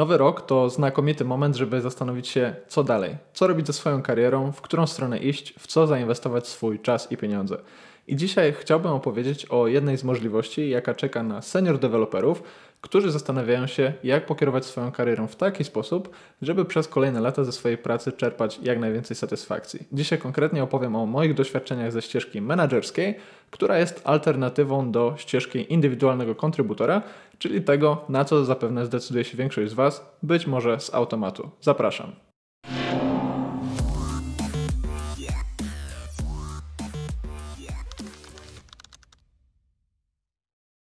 Nowy rok to znakomity moment, żeby zastanowić się, co dalej, co robić ze swoją karierą, w którą stronę iść, w co zainwestować swój czas i pieniądze. I dzisiaj chciałbym opowiedzieć o jednej z możliwości, jaka czeka na senior deweloperów, którzy zastanawiają się, jak pokierować swoją karierą w taki sposób, żeby przez kolejne lata ze swojej pracy czerpać jak najwięcej satysfakcji. Dzisiaj konkretnie opowiem o moich doświadczeniach ze ścieżki menedżerskiej, która jest alternatywą do ścieżki indywidualnego kontrybutora, czyli tego, na co zapewne zdecyduje się większość z Was, być może z automatu. Zapraszam.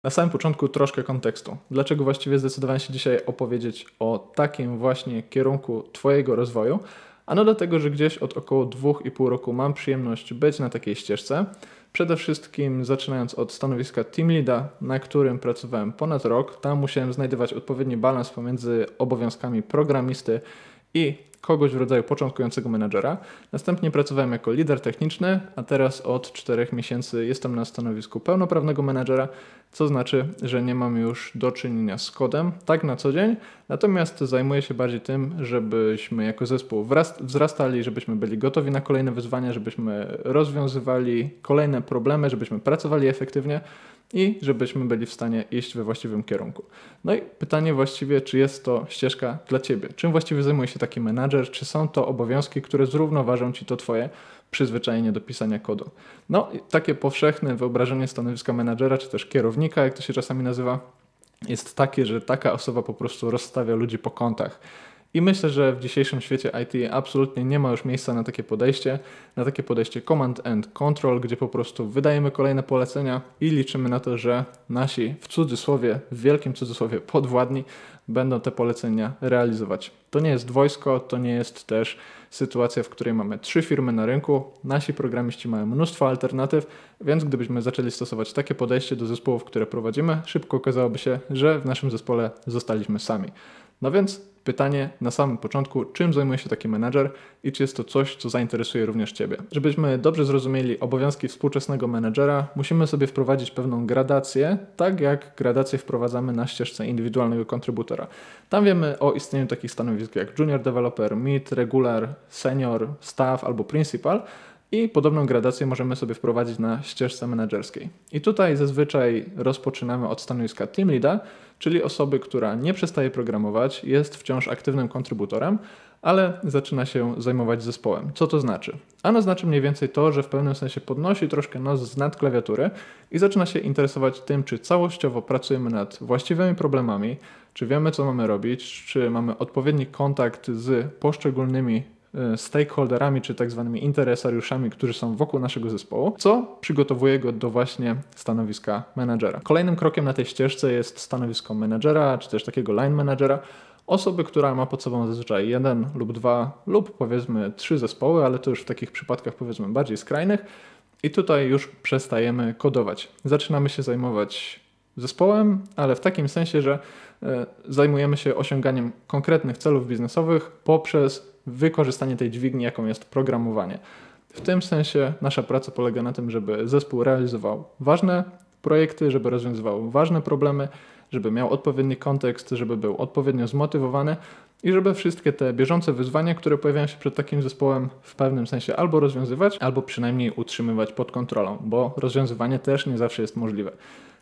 Na samym początku troszkę kontekstu. Dlaczego właściwie zdecydowałem się dzisiaj opowiedzieć o takim właśnie kierunku Twojego rozwoju? Ano dlatego, że gdzieś od około 2,5 roku mam przyjemność być na takiej ścieżce. Przede wszystkim zaczynając od stanowiska team leada, na którym pracowałem ponad rok. Tam musiałem znajdować odpowiedni balans pomiędzy obowiązkami programisty i kogoś w rodzaju początkującego menedżera. Następnie pracowałem jako lider techniczny, a teraz od 4 miesięcy jestem na stanowisku pełnoprawnego menedżera, co znaczy, że nie mam już do czynienia z kodem tak na co dzień, natomiast zajmuję się bardziej tym, żebyśmy jako zespół wzrastali, żebyśmy byli gotowi na kolejne wyzwania, żebyśmy rozwiązywali kolejne problemy, żebyśmy pracowali efektywnie i żebyśmy byli w stanie iść we właściwym kierunku. No i pytanie właściwie, czy jest to ścieżka dla Ciebie? Czym właściwie zajmuje się taki menadżer? Czy są to obowiązki, które zrównoważą Ci to Twoje przyzwyczajenie do pisania kodu? No, takie powszechne wyobrażenie stanowiska menadżera, czy też kierownika, jak to się czasami nazywa, jest takie, że taka osoba po prostu rozstawia ludzi po kątach i myślę, że w dzisiejszym świecie IT absolutnie nie ma już miejsca na takie podejście, na takie podejście command and control, gdzie po prostu wydajemy kolejne polecenia i liczymy na to, że nasi w cudzysłowie, w wielkim cudzysłowie podwładni będą te polecenia realizować. To nie jest wojsko, to nie jest też sytuacja, w której mamy trzy firmy na rynku, nasi programiści mają mnóstwo alternatyw, więc gdybyśmy zaczęli stosować takie podejście do zespołów, które prowadzimy, szybko okazałoby się, że w naszym zespole zostaliśmy sami. No więc pytanie na samym początku, czym zajmuje się taki menedżer i czy jest to coś, co zainteresuje również Ciebie. Żebyśmy dobrze zrozumieli obowiązki współczesnego menedżera, musimy sobie wprowadzić pewną gradację, tak jak gradację wprowadzamy na ścieżce indywidualnego kontrybutora. Tam wiemy o istnieniu takich stanowisk jak junior developer, mid, regular, senior, staff albo principal, i podobną gradację możemy sobie wprowadzić na ścieżce menedżerskiej. I tutaj zazwyczaj rozpoczynamy od stanowiska team leada, czyli osoby, która nie przestaje programować, jest wciąż aktywnym kontrybutorem, ale zaczyna się zajmować zespołem. Co to znaczy? Ano znaczy mniej więcej to, że w pewnym sensie podnosi troszkę nos z nad klawiatury i zaczyna się interesować tym, czy całościowo pracujemy nad właściwymi problemami, czy wiemy, co mamy robić, czy mamy odpowiedni kontakt z poszczególnymi stakeholderami, czy tak zwanymi interesariuszami, którzy są wokół naszego zespołu, co przygotowuje go do właśnie stanowiska menadżera. Kolejnym krokiem na tej ścieżce jest stanowisko menadżera, czy też takiego line managera, osoby, która ma pod sobą zazwyczaj jeden lub dwa lub powiedzmy trzy zespoły, ale to już w takich przypadkach powiedzmy bardziej skrajnych. I tutaj już przestajemy kodować. Zaczynamy się zajmować zespołem, ale w takim sensie, że e, zajmujemy się osiąganiem konkretnych celów biznesowych poprzez wykorzystanie tej dźwigni, jaką jest programowanie. W tym sensie nasza praca polega na tym, żeby zespół realizował ważne projekty, żeby rozwiązywał ważne problemy, żeby miał odpowiedni kontekst, żeby był odpowiednio zmotywowany i żeby wszystkie te bieżące wyzwania, które pojawiają się przed takim zespołem, w pewnym sensie albo rozwiązywać, albo przynajmniej utrzymywać pod kontrolą, bo rozwiązywanie też nie zawsze jest możliwe.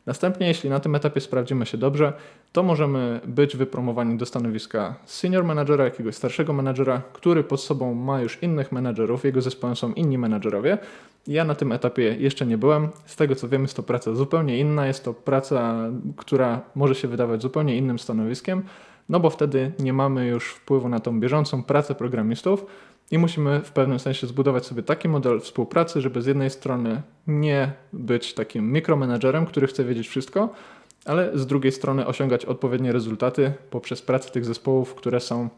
Następnie, jeśli na tym etapie sprawdzimy się dobrze, to możemy być wypromowani do stanowiska senior managera, jakiegoś starszego menadżera, który pod sobą ma już innych menadżerów, jego zespołem są inni menadżerowie. Ja na tym etapie jeszcze nie byłem. Z tego co wiem, jest to praca zupełnie inna, jest to praca, która może się wydawać zupełnie innym stanowiskiem, no bo wtedy nie mamy już wpływu na tą bieżącą pracę programistów, i musimy w pewnym sensie zbudować sobie taki model współpracy, żeby z jednej strony nie być takim mikromanagerem, który chce wiedzieć wszystko, ale z drugiej strony osiągać odpowiednie rezultaty poprzez pracę tych zespołów, które są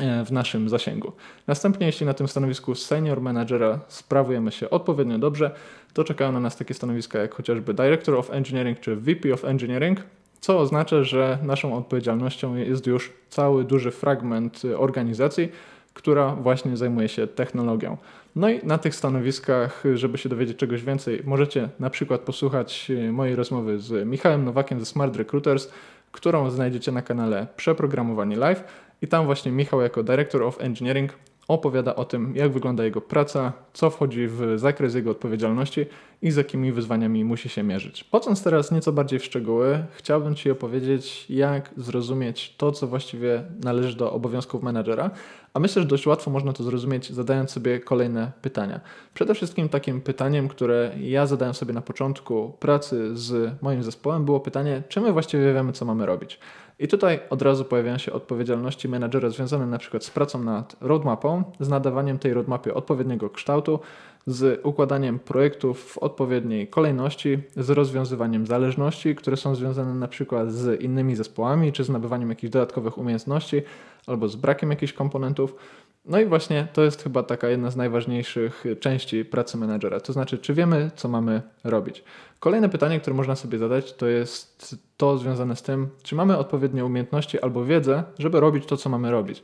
e, w naszym zasięgu. Następnie, jeśli na tym stanowisku senior managera sprawujemy się odpowiednio dobrze, to czekają na nas takie stanowiska jak chociażby Director of Engineering czy VP of Engineering, co oznacza, że naszą odpowiedzialnością jest już cały duży fragment organizacji, która właśnie zajmuje się technologią. No i na tych stanowiskach, żeby się dowiedzieć czegoś więcej, możecie na przykład posłuchać e, mojej rozmowy z Michałem Nowakiem ze Smart Recruiters, którą znajdziecie na kanale Przeprogramowanie Live i tam właśnie Michał jako Director of Engineering opowiada o tym, jak wygląda jego praca, co wchodzi w zakres jego odpowiedzialności i z jakimi wyzwaniami musi się mierzyć. Wchodząc teraz nieco bardziej w szczegóły, chciałbym Ci opowiedzieć, jak zrozumieć to, co właściwie należy do obowiązków menadżera, a myślę, że dość łatwo można to zrozumieć, zadając sobie kolejne pytania. Przede wszystkim takim pytaniem, które ja zadałem sobie na początku pracy z moim zespołem, było pytanie, czy my właściwie wiemy, co mamy robić. I tutaj od razu pojawiają się odpowiedzialności menadżera związane na przykład z pracą nad roadmapą, z nadawaniem tej roadmapy odpowiedniego kształtu, z układaniem projektów w odpowiedniej kolejności, z rozwiązywaniem zależności, które są związane na przykład z innymi zespołami, czy z nabywaniem jakichś dodatkowych umiejętności, albo z brakiem jakichś komponentów. No i właśnie to jest chyba taka jedna z najważniejszych części pracy menedżera. To znaczy, czy wiemy, co mamy robić. Kolejne pytanie, które można sobie zadać, to jest to związane z tym, czy mamy odpowiednie umiejętności albo wiedzę, żeby robić to, co mamy robić.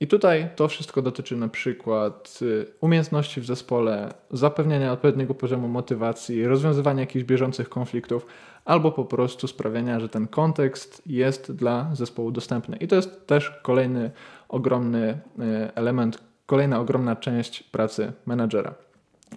I tutaj to wszystko dotyczy na przykład y, umiejętności w zespole, zapewniania odpowiedniego poziomu motywacji, rozwiązywania jakichś bieżących konfliktów, albo po prostu sprawiania, że ten kontekst jest dla zespołu dostępny. I to jest też kolejny ogromny y, element, kolejna ogromna część pracy menadżera.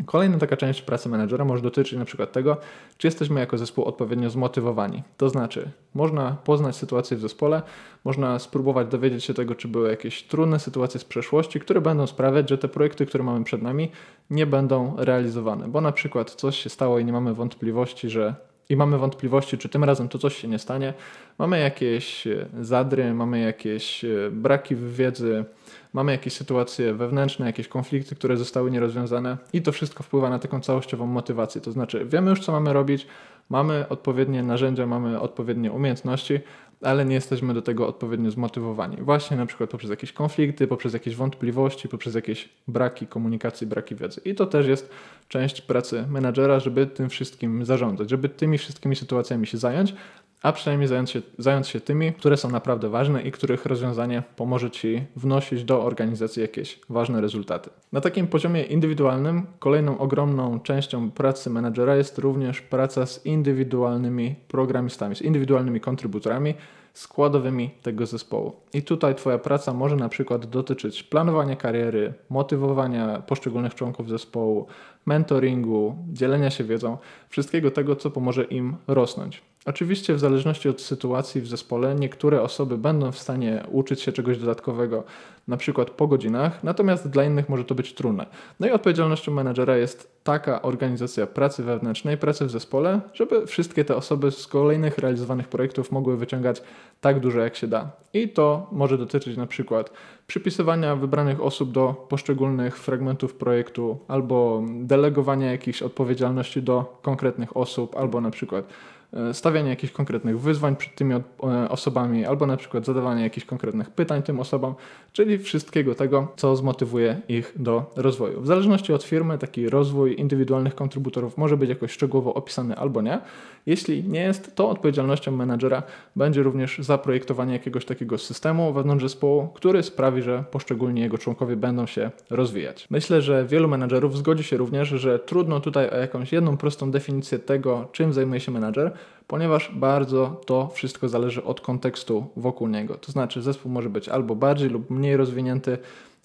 Kolejna taka część pracy menedżera może dotyczyć na przykład tego, czy jesteśmy jako zespół odpowiednio zmotywowani. To znaczy, można poznać sytuację w zespole, można spróbować dowiedzieć się tego, czy były jakieś trudne sytuacje z przeszłości, które będą sprawiać, że te projekty, które mamy przed nami, nie będą realizowane. Bo na przykład coś się stało i nie mamy wątpliwości, że i mamy wątpliwości, czy tym razem to coś się nie stanie. Mamy jakieś e, zadry, mamy jakieś e, braki w wiedzy, mamy jakieś sytuacje wewnętrzne, jakieś konflikty, które zostały nierozwiązane i to wszystko wpływa na taką całościową motywację. To znaczy, wiemy już, co mamy robić, mamy odpowiednie narzędzia, mamy odpowiednie umiejętności, ale nie jesteśmy do tego odpowiednio zmotywowani. Właśnie na przykład poprzez jakieś konflikty, poprzez jakieś wątpliwości, poprzez jakieś braki komunikacji, braki wiedzy. I to też jest część pracy menadżera, żeby tym wszystkim zarządzać, żeby tymi wszystkimi sytuacjami się zająć, a przynajmniej zająć się, zająć się tymi, które są naprawdę ważne i których rozwiązanie pomoże Ci wnosić do organizacji jakieś ważne rezultaty. Na takim poziomie indywidualnym kolejną ogromną częścią pracy menedżera jest również praca z indywidualnymi programistami, z indywidualnymi kontrybutorami, składowymi tego zespołu. I tutaj Twoja praca może na przykład dotyczyć planowania kariery, motywowania poszczególnych członków zespołu, mentoringu, dzielenia się wiedzą, wszystkiego tego, co pomoże im rosnąć. Oczywiście, w zależności od sytuacji w zespole, niektóre osoby będą w stanie uczyć się czegoś dodatkowego, na przykład po godzinach, natomiast dla innych może to być trudne. No i odpowiedzialnością menedżera jest taka organizacja pracy wewnętrznej, pracy w zespole, żeby wszystkie te osoby z kolejnych realizowanych projektów mogły wyciągać tak dużo jak się da. I to może dotyczyć na przykład przypisywania wybranych osób do poszczególnych fragmentów projektu, albo delegowania jakichś odpowiedzialności do konkretnych osób, albo na przykład E, stawianie jakichś konkretnych wyzwań przed tymi e, osobami, albo na przykład zadawanie jakichś konkretnych pytań tym osobom, czyli wszystkiego tego, co zmotywuje ich do rozwoju. W zależności od firmy, taki rozwój indywidualnych kontrybutorów może być jakoś szczegółowo opisany albo nie. Jeśli nie jest, to odpowiedzialnością menadżera będzie również zaprojektowanie jakiegoś takiego systemu wewnątrz zespołu, który sprawi, że poszczególni jego członkowie będą się rozwijać. Myślę, że wielu menadżerów zgodzi się również, że trudno tutaj o jakąś jedną prostą definicję tego, czym zajmuje się menadżer, ponieważ bardzo to wszystko zależy od kontekstu wokół niego. To znaczy, zespół może być albo bardziej lub mniej rozwinięty,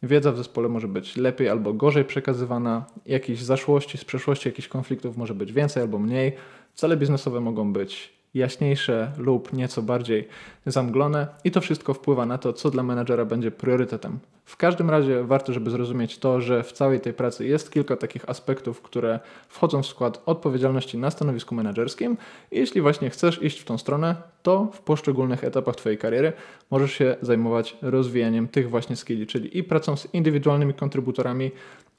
wiedza w zespole może być lepiej albo gorzej przekazywana, jakieś zaszłości z przeszłości, jakichś konfliktów może być więcej albo mniej. Cele biznesowe mogą być jaśniejsze lub nieco bardziej zamglone i to wszystko wpływa na to, co dla menadżera będzie priorytetem. W każdym razie warto, żeby zrozumieć to, że w całej tej pracy jest kilka takich aspektów, które wchodzą w skład odpowiedzialności na stanowisku menedżerskim jeśli właśnie chcesz iść w tą stronę, to w poszczególnych etapach Twojej kariery możesz się zajmować rozwijaniem tych właśnie skilli, czyli i pracą z indywidualnymi kontrybutorami,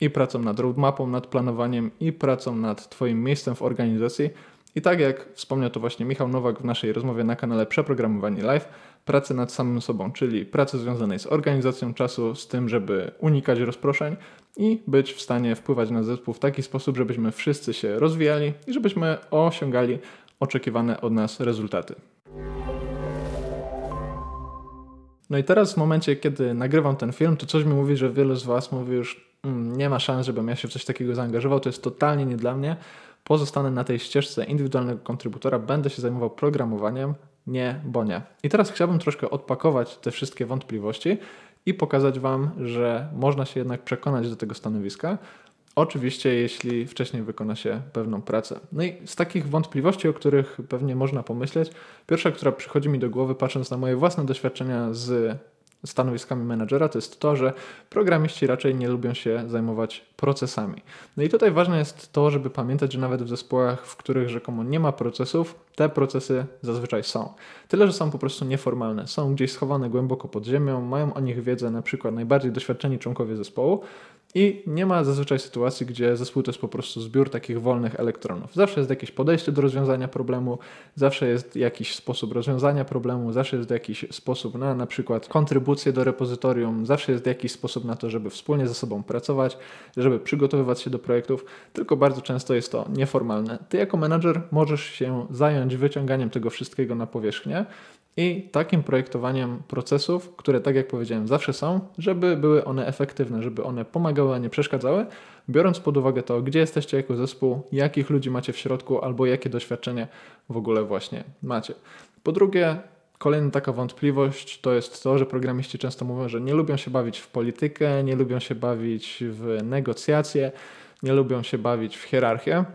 i pracą nad roadmapą, nad planowaniem, i pracą nad Twoim miejscem w organizacji, i tak jak wspomniał to właśnie Michał Nowak w naszej rozmowie na kanale Przeprogramowanie Live, pracy nad samym sobą, czyli pracy związanej z organizacją czasu, z tym, żeby unikać rozproszeń i być w stanie wpływać na zespół w taki sposób, żebyśmy wszyscy się rozwijali i żebyśmy osiągali oczekiwane od nas rezultaty. No i teraz w momencie, kiedy nagrywam ten film, to coś mi mówi, że wielu z Was mówi już, mm, nie ma szans, żebym ja się w coś takiego zaangażował, to jest totalnie nie dla mnie, pozostanę na tej ścieżce indywidualnego kontrybutora, będę się zajmował programowaniem, nie, bo nie. I teraz chciałbym troszkę odpakować te wszystkie wątpliwości i pokazać Wam, że można się jednak przekonać do tego stanowiska. Oczywiście, jeśli wcześniej wykona się pewną pracę. No i z takich wątpliwości, o których pewnie można pomyśleć, pierwsza, która przychodzi mi do głowy, patrząc na moje własne doświadczenia z stanowiskami menadżera, to jest to, że programiści raczej nie lubią się zajmować procesami. No i tutaj ważne jest to, żeby pamiętać, że nawet w zespołach, w których rzekomo nie ma procesów, te procesy zazwyczaj są. Tyle, że są po prostu nieformalne, są gdzieś schowane głęboko pod ziemią, mają o nich wiedzę na przykład najbardziej doświadczeni członkowie zespołu, i nie ma zazwyczaj sytuacji, gdzie zespół to jest po prostu zbiór takich wolnych elektronów. Zawsze jest jakieś podejście do rozwiązania problemu, zawsze jest jakiś sposób rozwiązania problemu, zawsze jest jakiś sposób na na przykład kontrybucję do repozytorium, zawsze jest jakiś sposób na to, żeby wspólnie ze sobą pracować, żeby przygotowywać się do projektów, tylko bardzo często jest to nieformalne. Ty jako menadżer możesz się zająć wyciąganiem tego wszystkiego na powierzchnię, i takim projektowaniem procesów, które tak jak powiedziałem zawsze są, żeby były one efektywne, żeby one pomagały, a nie przeszkadzały, biorąc pod uwagę to, gdzie jesteście jako zespół, jakich ludzi macie w środku albo jakie doświadczenie w ogóle właśnie macie. Po drugie, Kolejna taka wątpliwość to jest to, że programiści często mówią, że nie lubią się bawić w politykę, nie lubią się bawić w negocjacje, nie lubią się bawić w hierarchię.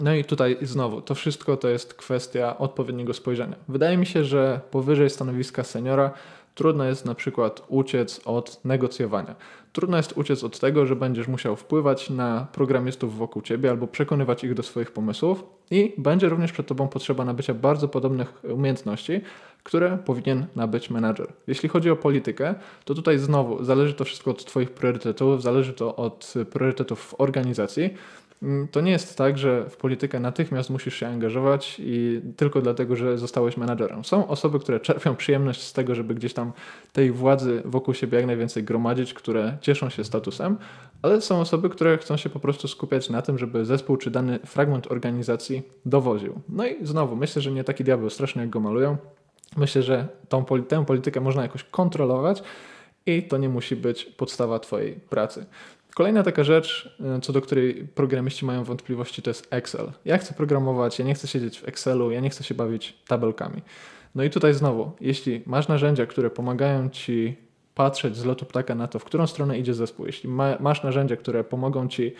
No i tutaj znowu, to wszystko to jest kwestia odpowiedniego spojrzenia. Wydaje mi się, że powyżej stanowiska seniora trudno jest na przykład uciec od negocjowania. Trudno jest uciec od tego, że będziesz musiał wpływać na programistów wokół ciebie albo przekonywać ich do swoich pomysłów i będzie również przed tobą potrzeba nabycia bardzo podobnych umiejętności, które powinien nabyć menadżer. Jeśli chodzi o politykę, to tutaj znowu zależy to wszystko od twoich priorytetów, zależy to od priorytetów w organizacji. Mm, to nie jest tak, że w politykę natychmiast musisz się angażować i tylko dlatego, że zostałeś menadżerem. Są osoby, które czerpią przyjemność z tego, żeby gdzieś tam tej władzy wokół siebie jak najwięcej gromadzić, które cieszą się statusem, ale są osoby, które chcą się po prostu skupiać na tym, żeby zespół czy dany fragment organizacji dowoził. No i znowu, myślę, że nie taki diabeł straszny, jak go malują. Myślę, że tą, tę politykę można jakoś kontrolować i to nie musi być podstawa Twojej pracy. Kolejna taka rzecz, e, co do której programiści mają wątpliwości, to jest Excel. Ja chcę programować, ja nie chcę siedzieć w Excelu, ja nie chcę się bawić tabelkami. No i tutaj znowu, jeśli masz narzędzia, które pomagają ci patrzeć z lotu ptaka na to, w którą stronę idzie zespół, jeśli ma, masz narzędzia, które pomogą ci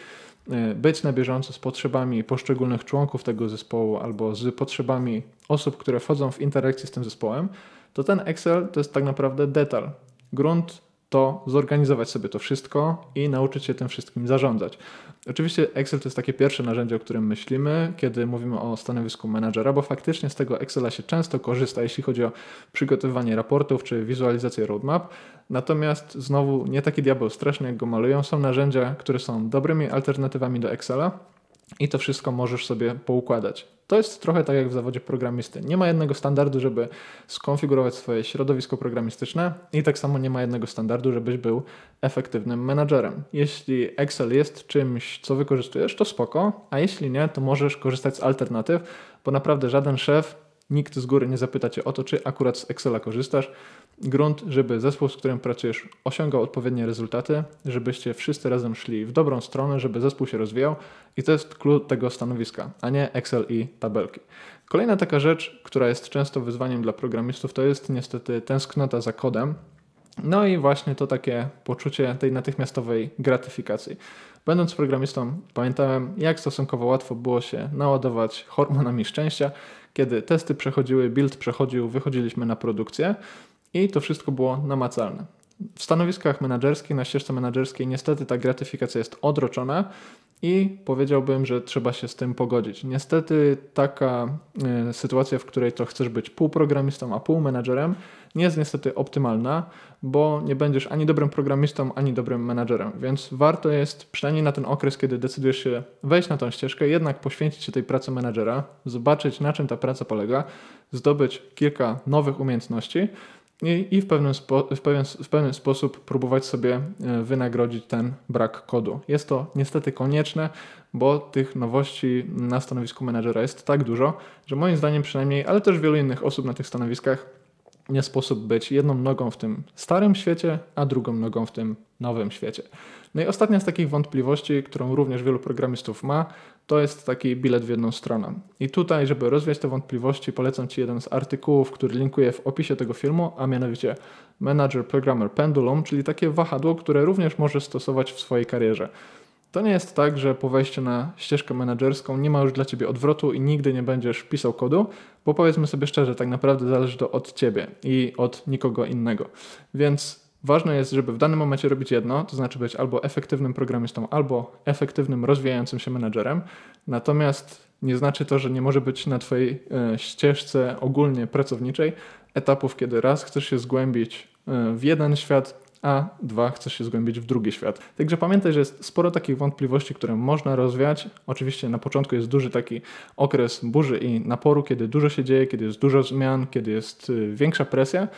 e, być na bieżąco z potrzebami poszczególnych członków tego zespołu albo z potrzebami osób, które wchodzą w interakcję z tym zespołem, to ten Excel to jest tak naprawdę detal. Grunt to zorganizować sobie to wszystko i nauczyć się tym wszystkim zarządzać. Oczywiście Excel to jest takie pierwsze narzędzie, o którym myślimy, kiedy mówimy o stanowisku menadżera, bo faktycznie z tego Excela się często korzysta, jeśli chodzi o przygotowywanie raportów czy wizualizację roadmap. Natomiast znowu nie taki diabeł straszny, jak go malują. Są narzędzia, które są dobrymi alternatywami do Excela i to wszystko możesz sobie poukładać. To jest trochę tak jak w zawodzie programisty. Nie ma jednego standardu, żeby skonfigurować swoje środowisko programistyczne i tak samo nie ma jednego standardu, żebyś był efektywnym menadżerem. Jeśli Excel jest czymś, co wykorzystujesz, to spoko, a jeśli nie, to możesz korzystać z alternatyw, bo naprawdę żaden szef Nikt z góry nie zapyta cię o to, czy akurat z Excela korzystasz. Grunt, żeby zespół, z którym pracujesz, osiągał odpowiednie rezultaty, żebyście wszyscy razem szli w dobrą stronę, żeby zespół się rozwijał i to jest klucz tego stanowiska, a nie Excel i tabelki. Kolejna taka rzecz, która jest często wyzwaniem dla programistów, to jest niestety tęsknota za kodem. No i właśnie to takie poczucie tej natychmiastowej gratyfikacji. Będąc programistą, pamiętałem, jak stosunkowo łatwo było się naładować hormonami szczęścia, kiedy testy przechodziły, build przechodził, wychodziliśmy na produkcję i to wszystko było namacalne. W stanowiskach menedżerskich, na ścieżce menedżerskiej niestety ta gratyfikacja jest odroczona i powiedziałbym, że trzeba się z tym pogodzić. Niestety taka y, sytuacja, w której to chcesz być pół programistą, a pół menadżerem, nie jest niestety optymalna, bo nie będziesz ani dobrym programistą, ani dobrym menadżerem. Więc warto jest przynajmniej na ten okres, kiedy decydujesz się wejść na tą ścieżkę, jednak poświęcić się tej pracy menadżera, zobaczyć na czym ta praca polega, zdobyć kilka nowych umiejętności, i, i w, pewnym spo, w, pewien, w pewien sposób próbować sobie e, wynagrodzić ten brak kodu. Jest to niestety konieczne, bo tych nowości na stanowisku menedżera jest tak dużo, że moim zdaniem przynajmniej, ale też wielu innych osób na tych stanowiskach nie sposób być jedną nogą w tym starym świecie, a drugą nogą w tym nowym świecie. No i ostatnia z takich wątpliwości, którą również wielu programistów ma, to jest taki bilet w jedną stronę. I tutaj, żeby rozwiać te wątpliwości, polecam Ci jeden z artykułów, który linkuję w opisie tego filmu, a mianowicie Manager Programmer Pendulum, czyli takie wahadło, które również możesz stosować w swojej karierze. To nie jest tak, że po wejściu na ścieżkę menedżerską nie ma już dla Ciebie odwrotu i nigdy nie będziesz pisał kodu, bo powiedzmy sobie szczerze, tak naprawdę zależy to od Ciebie i od nikogo innego. Więc ważne jest, żeby w danym momencie robić jedno, to znaczy być albo efektywnym programistą, albo efektywnym, rozwijającym się menedżerem. Natomiast nie znaczy to, że nie może być na Twojej e, ścieżce ogólnie pracowniczej etapów, kiedy raz chcesz się zgłębić e, w jeden świat, a dwa, chcesz się zgłębić w drugi świat. Także pamiętaj, że jest sporo takich wątpliwości, które można rozwiać. Oczywiście na początku jest duży taki okres burzy i naporu, kiedy dużo się dzieje, kiedy jest dużo zmian, kiedy jest y, większa presja,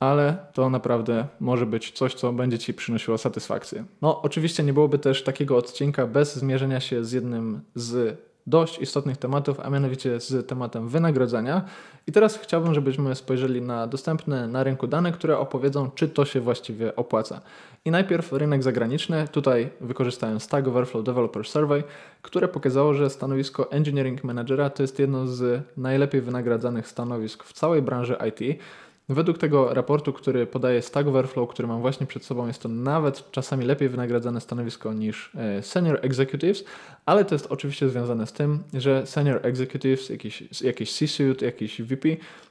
ale to naprawdę może być coś, co będzie Ci przynosiło satysfakcję. No, oczywiście nie byłoby też takiego odcinka bez zmierzenia się z jednym z dość istotnych tematów, a mianowicie z tematem wynagrodzenia. I teraz chciałbym, żebyśmy spojrzeli na dostępne na rynku dane, które opowiedzą, czy to się właściwie opłaca. I najpierw rynek zagraniczny. Tutaj wykorzystałem Stack Overflow Developer Survey, które pokazało, że stanowisko Engineering Managera to jest jedno z najlepiej wynagradzanych stanowisk w całej branży IT. Według tego raportu, który podaje Stack Overflow, który mam właśnie przed sobą, jest to nawet czasami lepiej wynagradzane stanowisko niż e, Senior Executives, ale to jest oczywiście związane z tym, że Senior Executives, jakiś, jakiś C-suite, jakiś VP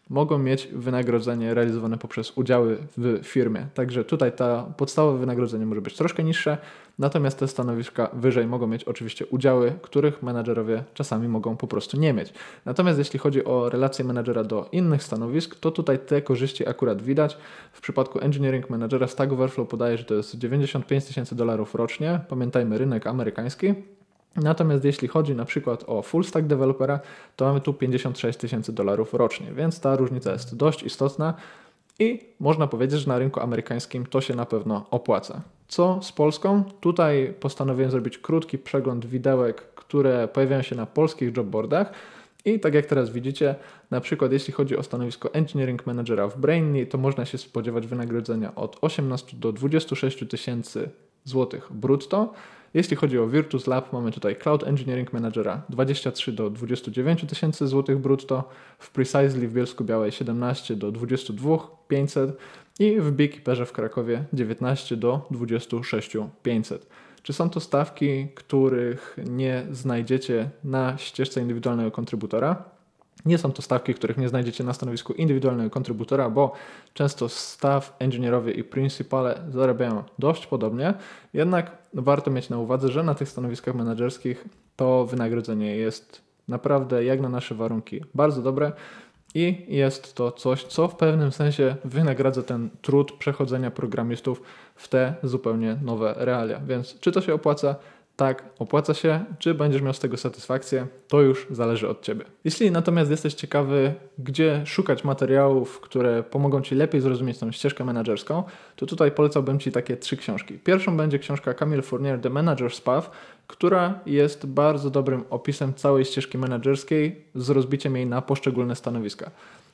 mogą mieć wynagrodzenie realizowane poprzez udziały w firmie. Także tutaj ta podstawowe wynagrodzenie może być troszkę niższe, natomiast te stanowiska wyżej mogą mieć oczywiście udziały, których menadżerowie czasami mogą po prostu nie mieć. Natomiast jeśli chodzi o relacje menadżera do innych stanowisk, to tutaj te korzyści akurat widać. W przypadku engineering managera Stack Overflow podaje, że to jest 95 tysięcy dolarów rocznie. Pamiętajmy rynek amerykański. Natomiast jeśli chodzi na przykład o full stack dewelopera, to mamy tu 56 tysięcy dolarów rocznie, więc ta różnica jest dość istotna i można powiedzieć, że na rynku amerykańskim to się na pewno opłaca. Co z Polską? Tutaj postanowiłem zrobić krótki przegląd widełek, które pojawiają się na polskich jobboardach. I tak jak teraz widzicie, na przykład jeśli chodzi o stanowisko Engineering Managera w Brainly, to można się spodziewać wynagrodzenia od 18 do 26 tysięcy złotych brutto. Jeśli chodzi o Virtus Lab, mamy tutaj Cloud Engineering Managera 23 do 29 tysięcy złotych brutto, w Precisely w Bielsku Białej 17 do 22 500 i w Beekeeperze w Krakowie 19 do 26 500. Czy są to stawki, których nie znajdziecie na ścieżce indywidualnego kontrybutora? Nie są to stawki, których nie znajdziecie na stanowisku indywidualnego kontrybutora, bo często staff, engineerowie i principale zarabiają dość podobnie, jednak warto mieć na uwadze, że na tych stanowiskach menedżerskich to wynagrodzenie jest naprawdę jak na nasze warunki bardzo dobre i jest to coś, co w pewnym sensie wynagradza ten trud przechodzenia programistów w te zupełnie nowe realia. Więc czy to się opłaca? Tak, opłaca się, czy będziesz miał z tego satysfakcję, to już zależy od Ciebie. Jeśli natomiast jesteś ciekawy, gdzie szukać materiałów, które pomogą Ci lepiej zrozumieć tą ścieżkę menedżerską, to tutaj polecałbym Ci takie trzy książki. Pierwszą będzie książka Camille Fournier, The Manager's Path, która jest bardzo dobrym opisem całej ścieżki menedżerskiej z rozbiciem jej na poszczególne stanowiska.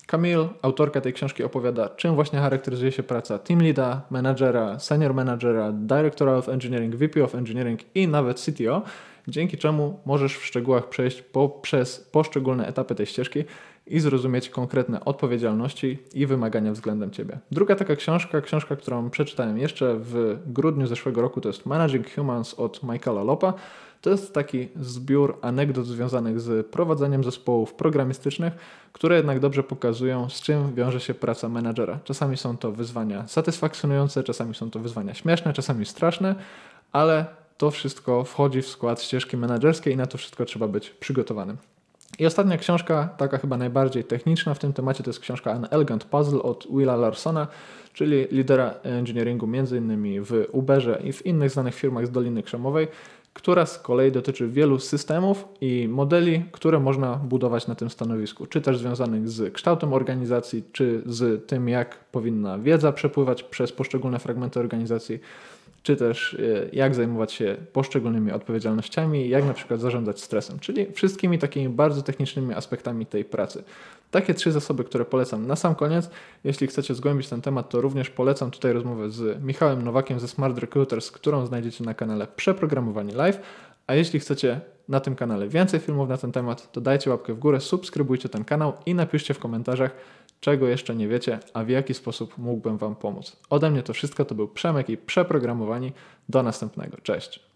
Camille, autorka tej książki, opowiada, czym właśnie charakteryzuje się praca team leada, managera, senior managera, directora of engineering, VP of engineering i nawet CTO, dzięki czemu możesz w szczegółach przejść poprzez poszczególne etapy tej ścieżki i zrozumieć konkretne odpowiedzialności i wymagania względem Ciebie. Druga taka książka, książka, którą przeczytałem jeszcze w grudniu zeszłego roku, to jest Managing Humans od Michaela Lopa. To jest taki zbiór anegdot związanych z prowadzeniem zespołów programistycznych, które jednak dobrze pokazują, z czym wiąże się praca menadżera. Czasami są to wyzwania satysfakcjonujące, czasami są to wyzwania śmieszne, czasami straszne, ale to wszystko wchodzi w skład ścieżki menedżerskiej i na to wszystko trzeba być przygotowanym. I ostatnia książka, taka chyba najbardziej techniczna w tym temacie, to jest książka An Elegant Puzzle od Willa Larsona, czyli lidera engineeringu m.in. w Uberze i w innych znanych firmach z Doliny Krzemowej, która z kolei dotyczy wielu systemów i modeli, które można budować na tym stanowisku, czy też związanych z kształtem organizacji, czy z tym, jak powinna wiedza przepływać przez poszczególne fragmenty organizacji, czy też e, jak zajmować się poszczególnymi odpowiedzialnościami, jak na przykład zarządzać stresem, czyli wszystkimi takimi bardzo technicznymi aspektami tej pracy. Takie trzy zasoby, które polecam na sam koniec. Jeśli chcecie zgłębić ten temat, to również polecam tutaj rozmowę z Michałem Nowakiem ze Smart Recruiters, którą znajdziecie na kanale Przeprogramowani Live. A jeśli chcecie na tym kanale więcej filmów na ten temat, to dajcie łapkę w górę, subskrybujcie ten kanał i napiszcie w komentarzach, czego jeszcze nie wiecie, a w jaki sposób mógłbym Wam pomóc. Ode mnie to wszystko, to był Przemek i Przeprogramowani. Do następnego. Cześć.